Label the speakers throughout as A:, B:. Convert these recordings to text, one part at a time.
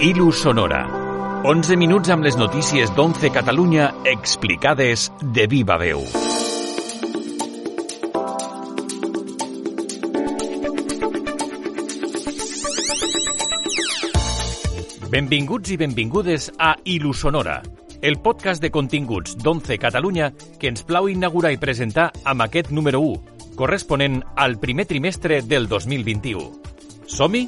A: Ilu Sonora. 11 minuts amb les notícies d'11 Catalunya explicades de viva veu. Benvinguts i benvingudes a Ilu Sonora, el podcast de continguts d'11 Catalunya que ens plau inaugurar i presentar amb aquest número 1, corresponent al primer trimestre del 2021. Som-hi?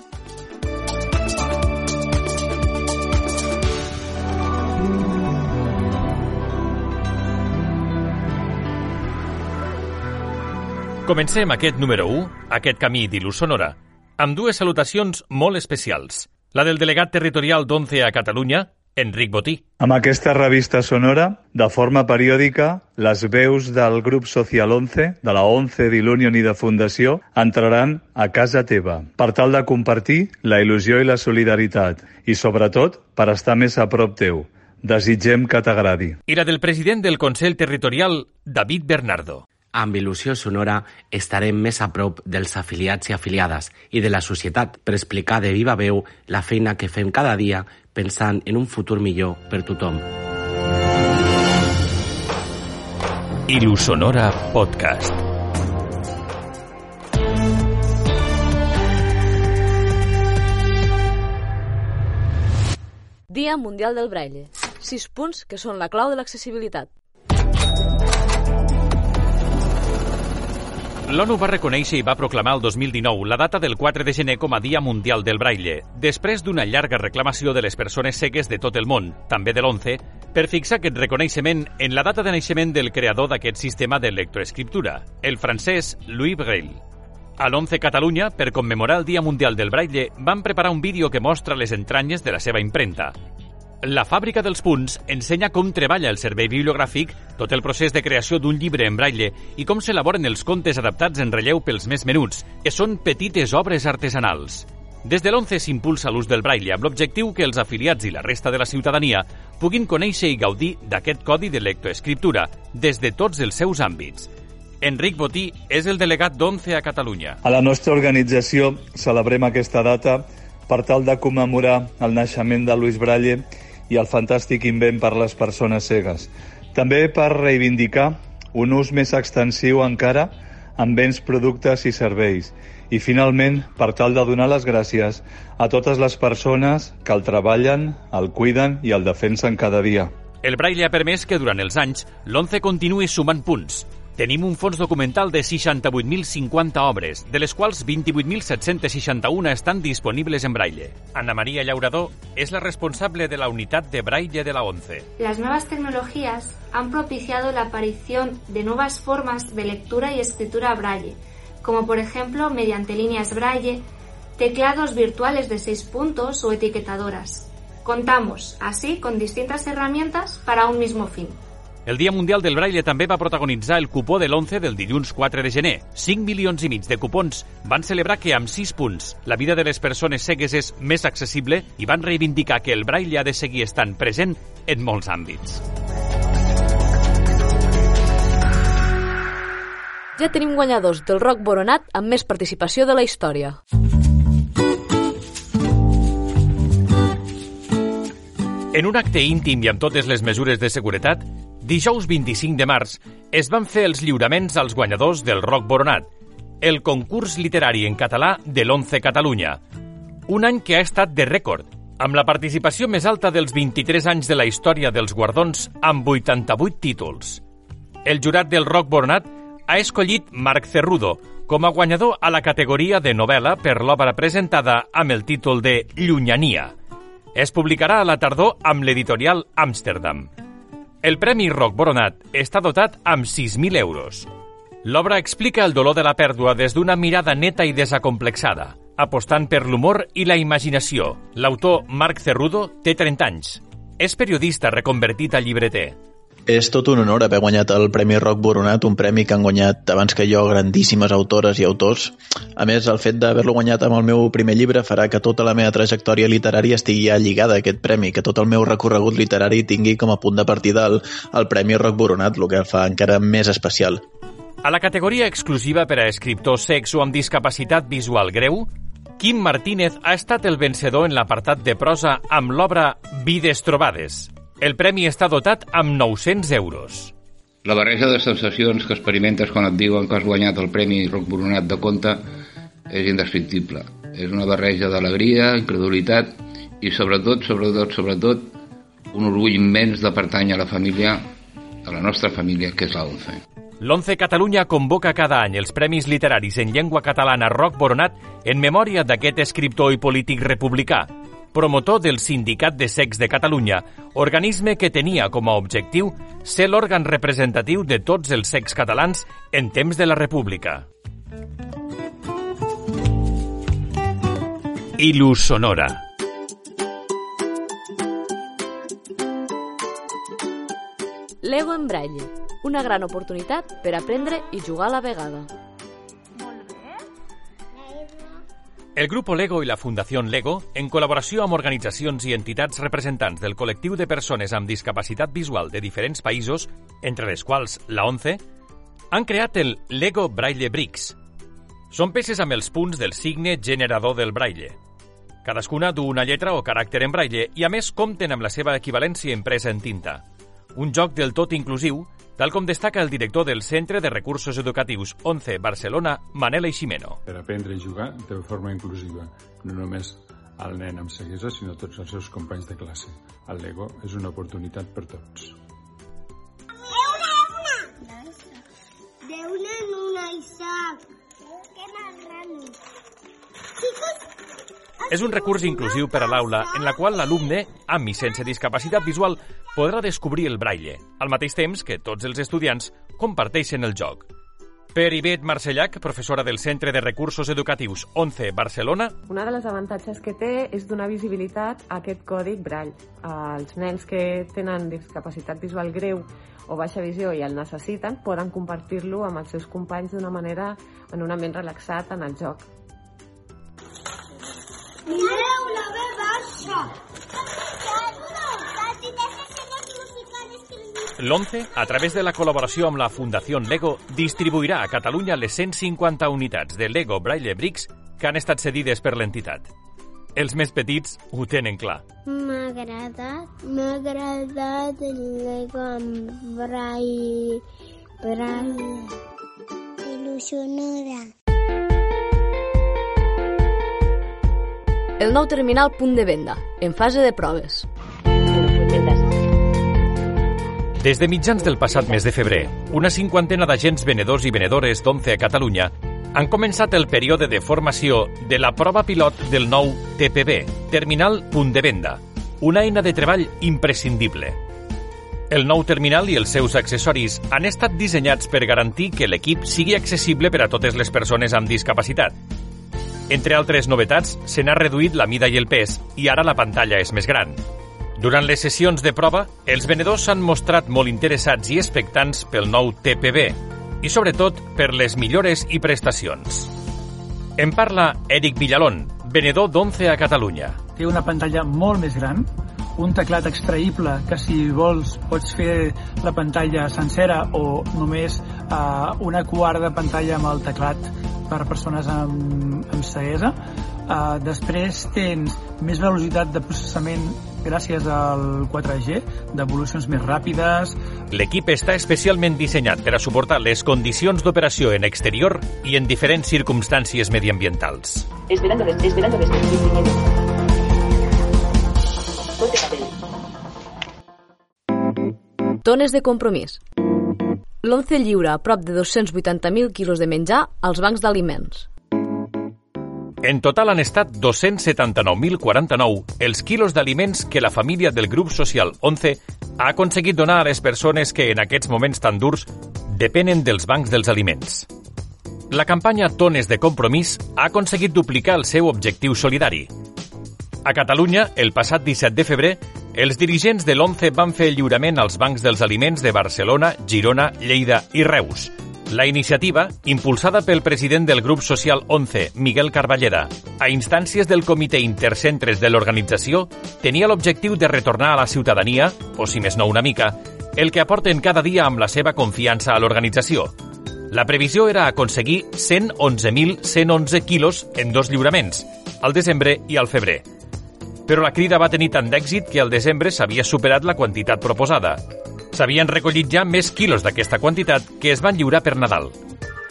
A: Comencem aquest número 1, aquest camí d'il·lus sonora, amb dues salutacions molt especials. La del delegat territorial d'11 a Catalunya, Enric Botí.
B: Amb aquesta revista sonora, de forma periòdica, les veus del grup Social 11, de la 11 d'Il·lunion i de Fundació, entraran a casa teva, per tal de compartir la il·lusió i la solidaritat, i sobretot per estar més a prop teu. Desitgem que t'agradi.
A: I la del president del Consell Territorial, David Bernardo
C: amb il·lusió sonora estarem més a prop dels afiliats i afiliades i de la societat per explicar de viva veu la feina que fem cada dia pensant en un futur millor per tothom.
A: Ilu Sonora Podcast.
D: Dia Mundial del Braille. Sis punts que són la clau de l'accessibilitat.
A: L'ONU va reconèixer i va proclamar el 2019 la data del 4 de gener com a Dia Mundial del Braille, després d'una llarga reclamació de les persones cegues de tot el món, també de l'11, per fixar aquest reconeixement en la data de naixement del creador d'aquest sistema de lectoescriptura, el francès Louis Braille. A l'11 Catalunya, per commemorar el Dia Mundial del Braille, van preparar un vídeo que mostra les entranyes de la seva impremta. La fàbrica dels punts ensenya com treballa el servei bibliogràfic, tot el procés de creació d'un llibre en braille i com s'elaboren els contes adaptats en relleu pels més menuts, que són petites obres artesanals. Des de l'11 s'impulsa l'ús del braille amb l'objectiu que els afiliats i la resta de la ciutadania puguin conèixer i gaudir d'aquest codi de lectoescriptura des de tots els seus àmbits. Enric Botí és el delegat d'11 a Catalunya.
B: A la nostra organització celebrem aquesta data per tal de commemorar el naixement de Luis Braille i el fantàstic invent per les persones cegues. També per reivindicar un ús més extensiu encara en béns, productes i serveis. I finalment, per tal de donar les gràcies a totes les persones que el treballen, el cuiden i el defensen cada dia.
A: El Braille ha permès que durant els anys l'11 continuï sumant punts, Tenim un fons documental de 68.050 obres, de les quals 28.761 estan disponibles en braille. Ana María Llaurador es la responsable de la unidad de braille de la ONCE.
E: Las nuevas tecnologías han propiciado la aparición de nuevas formas de lectura y escritura braille, como por ejemplo mediante líneas braille, teclados virtuales de 6 puntos o etiquetadoras. Contamos, así, con distintas herramientas para un mismo fin.
A: El Dia Mundial del Braille també va protagonitzar el cupó de l'11 del dilluns 4 de gener. 5 milions i mig de cupons van celebrar que amb 6 punts la vida de les persones cegues és més accessible i van reivindicar que el Braille ha de seguir estant present en molts àmbits.
D: Ja tenim guanyadors del Rock Boronat amb més participació de la història.
A: En un acte íntim i amb totes les mesures de seguretat, dijous 25 de març es van fer els lliuraments als guanyadors del Roc Boronat, el concurs literari en català de l'11 Catalunya. Un any que ha estat de rècord, amb la participació més alta dels 23 anys de la història dels guardons amb 88 títols. El jurat del Roc Boronat ha escollit Marc Cerrudo com a guanyador a la categoria de novel·la per l'obra presentada amb el títol de Llunyania. Es publicarà a la tardor amb l'editorial Amsterdam. El Premi Roc Boronat està dotat amb 6.000 euros. L'obra explica el dolor de la pèrdua des d'una mirada neta i desacomplexada, apostant per l'humor i la imaginació. L'autor Marc Cerrudo té 30 anys. És periodista reconvertit a llibreter.
F: És tot un honor haver guanyat el Premi Roc Boronat, un premi que han guanyat abans que jo grandíssimes autores i autors. A més, el fet d'haver-lo guanyat amb el meu primer llibre farà que tota la meva trajectòria literària estigui ja lligada a aquest premi, que tot el meu recorregut literari tingui com a punt de partida el, el Premi Roc Boronat, el que el fa encara més especial.
A: A la categoria exclusiva per a escriptors secs o amb discapacitat visual greu, Quim Martínez ha estat el vencedor en l'apartat de prosa amb l'obra Vides trobades. El premi està dotat amb 900 euros.
G: La barreja de sensacions que experimentes quan et diuen que has guanyat el Premi Roc Boronat de Conte és indescriptible. És una barreja d'alegria, incredulitat i sobretot, sobretot, sobretot, un orgull immens de pertany a la família, a la nostra família, que és la ONCE.
A: L'Once Catalunya convoca cada any els Premis Literaris en Llengua Catalana Roc Boronat en memòria d'aquest escriptor i polític republicà, promotor del Sindicat de Secs de Catalunya, organisme que tenia com a objectiu ser l'òrgan representatiu de tots els secs catalans en temps de la República. Ilus Sonora
D: Lego en braille, una gran oportunitat per aprendre i jugar a la vegada.
A: El grup Lego i la Fundació Lego, en col·laboració amb organitzacions i entitats representants del col·lectiu de persones amb discapacitat visual de diferents països, entre les quals la ONCE, han creat el Lego Braille Bricks. Són peces amb els punts del signe generador del braille. Cadascuna du una lletra o caràcter en braille i a més compten amb la seva equivalència impresa en tinta. Un joc del tot inclusiu, tal com destaca el director del Centre de Recursos Educatius 11 Barcelona, Manel Eiximeno.
H: Per aprendre a jugar de forma inclusiva, no només al nen amb ceguesa, sinó tots els seus companys de classe. El Lego és una oportunitat per tots.
I: De una, de una. De una en una, Isaac. Qué más grande.
A: És un recurs inclusiu per a l'aula en la qual l'alumne, amb i sense discapacitat visual, podrà descobrir el braille, al mateix temps que tots els estudiants comparteixen el joc. Per Ivet Marcellac, professora del Centre de Recursos Educatius 11 Barcelona,
J: Una de les avantatges que té és donar visibilitat a aquest còdic Braille. Els nens que tenen discapacitat visual greu o baixa visió i el necessiten poden compartir-lo amb els seus companys d'una manera en un ambient relaxat en el joc.
I: Mireu la B baixa.
A: L'11, a través de la col·laboració amb la Fundació Lego, distribuirà a Catalunya les 150 unitats de Lego Braille Bricks que han estat cedides per l'entitat. Els més petits ho tenen clar.
I: M'ha agradat, m'ha agradat el Lego amb braille, braille. Il·lusionora.
D: El nou terminal punt de venda, en fase de proves.
A: Des de mitjans del passat mes de febrer, una cinquantena d'agents venedors i venedores d'Once a Catalunya han començat el període de formació de la prova pilot del nou TPB, Terminal Punt de Venda, una eina de treball imprescindible. El nou terminal i els seus accessoris han estat dissenyats per garantir que l'equip sigui accessible per a totes les persones amb discapacitat. Entre altres novetats, se n'ha reduït la mida i el pes i ara la pantalla és més gran. Durant les sessions de prova, els venedors s'han mostrat molt interessats i expectants pel nou TPB i, sobretot, per les millores i prestacions. En parla Eric Villalón, venedor d'11 a Catalunya.
K: té una pantalla molt més gran, un teclat extraïble que si vols pots fer la pantalla sencera o només eh, una quart de pantalla amb el teclat per a persones amb, amb ceguesa. Uh, després tens més velocitat de processament gràcies al 4G, devolucions més ràpides,
A: L'equip està especialment dissenyat per a suportar les condicions d'operació en exterior i en diferents circumstàncies mediambientals.
L: Esperando, esperando papel.
D: Tones de compromís. L'11 lliura a prop de 280.000 quilos de menjar als bancs d'aliments.
A: En total han estat 279.049 els quilos d'aliments que la família del grup social 11 ha aconseguit donar a les persones que en aquests moments tan durs depenen dels bancs dels aliments. La campanya Tones de Compromís ha aconseguit duplicar el seu objectiu solidari. A Catalunya, el passat 17 de febrer, els dirigents de l'11 van fer el lliurament als bancs dels aliments de Barcelona, Girona, Lleida i Reus. La iniciativa, impulsada pel president del grup social 11, Miguel Carballeda, a instàncies del comitè intercentres de l'organització, tenia l'objectiu de retornar a la ciutadania, o si més no una mica, el que aporten cada dia amb la seva confiança a l'organització. La previsió era aconseguir 111.111 quilos en dos lliuraments, al desembre i al febrer. Però la crida va tenir tant d'èxit que al desembre s'havia superat la quantitat proposada. S'havien recollit ja més quilos d'aquesta quantitat que es van lliurar per Nadal.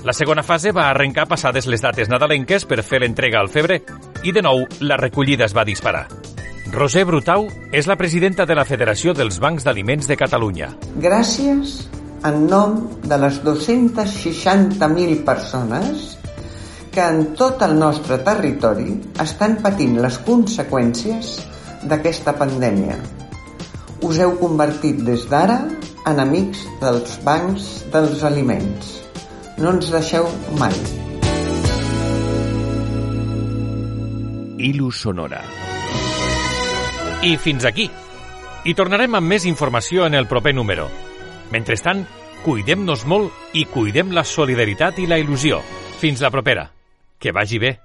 A: La segona fase va arrencar passades les dates nadalenques per fer l'entrega al febrer i de nou la recollida es va disparar. Roser Brutau és la presidenta de la Federació dels Bancs d'Aliments de Catalunya.
M: Gràcies en nom de les 260.000 persones que en tot el nostre territori estan patint les conseqüències d'aquesta pandèmia. Us heu convertit des d'ara en amics dels bancs dels aliments. No ens deixeu mai.
A: Ilu Sonora. I fins aquí. I tornarem amb més informació en el proper número. Mentrestant, cuidem-nos molt i cuidem la solidaritat i la il·lusió. Fins la propera. Que vagi bé.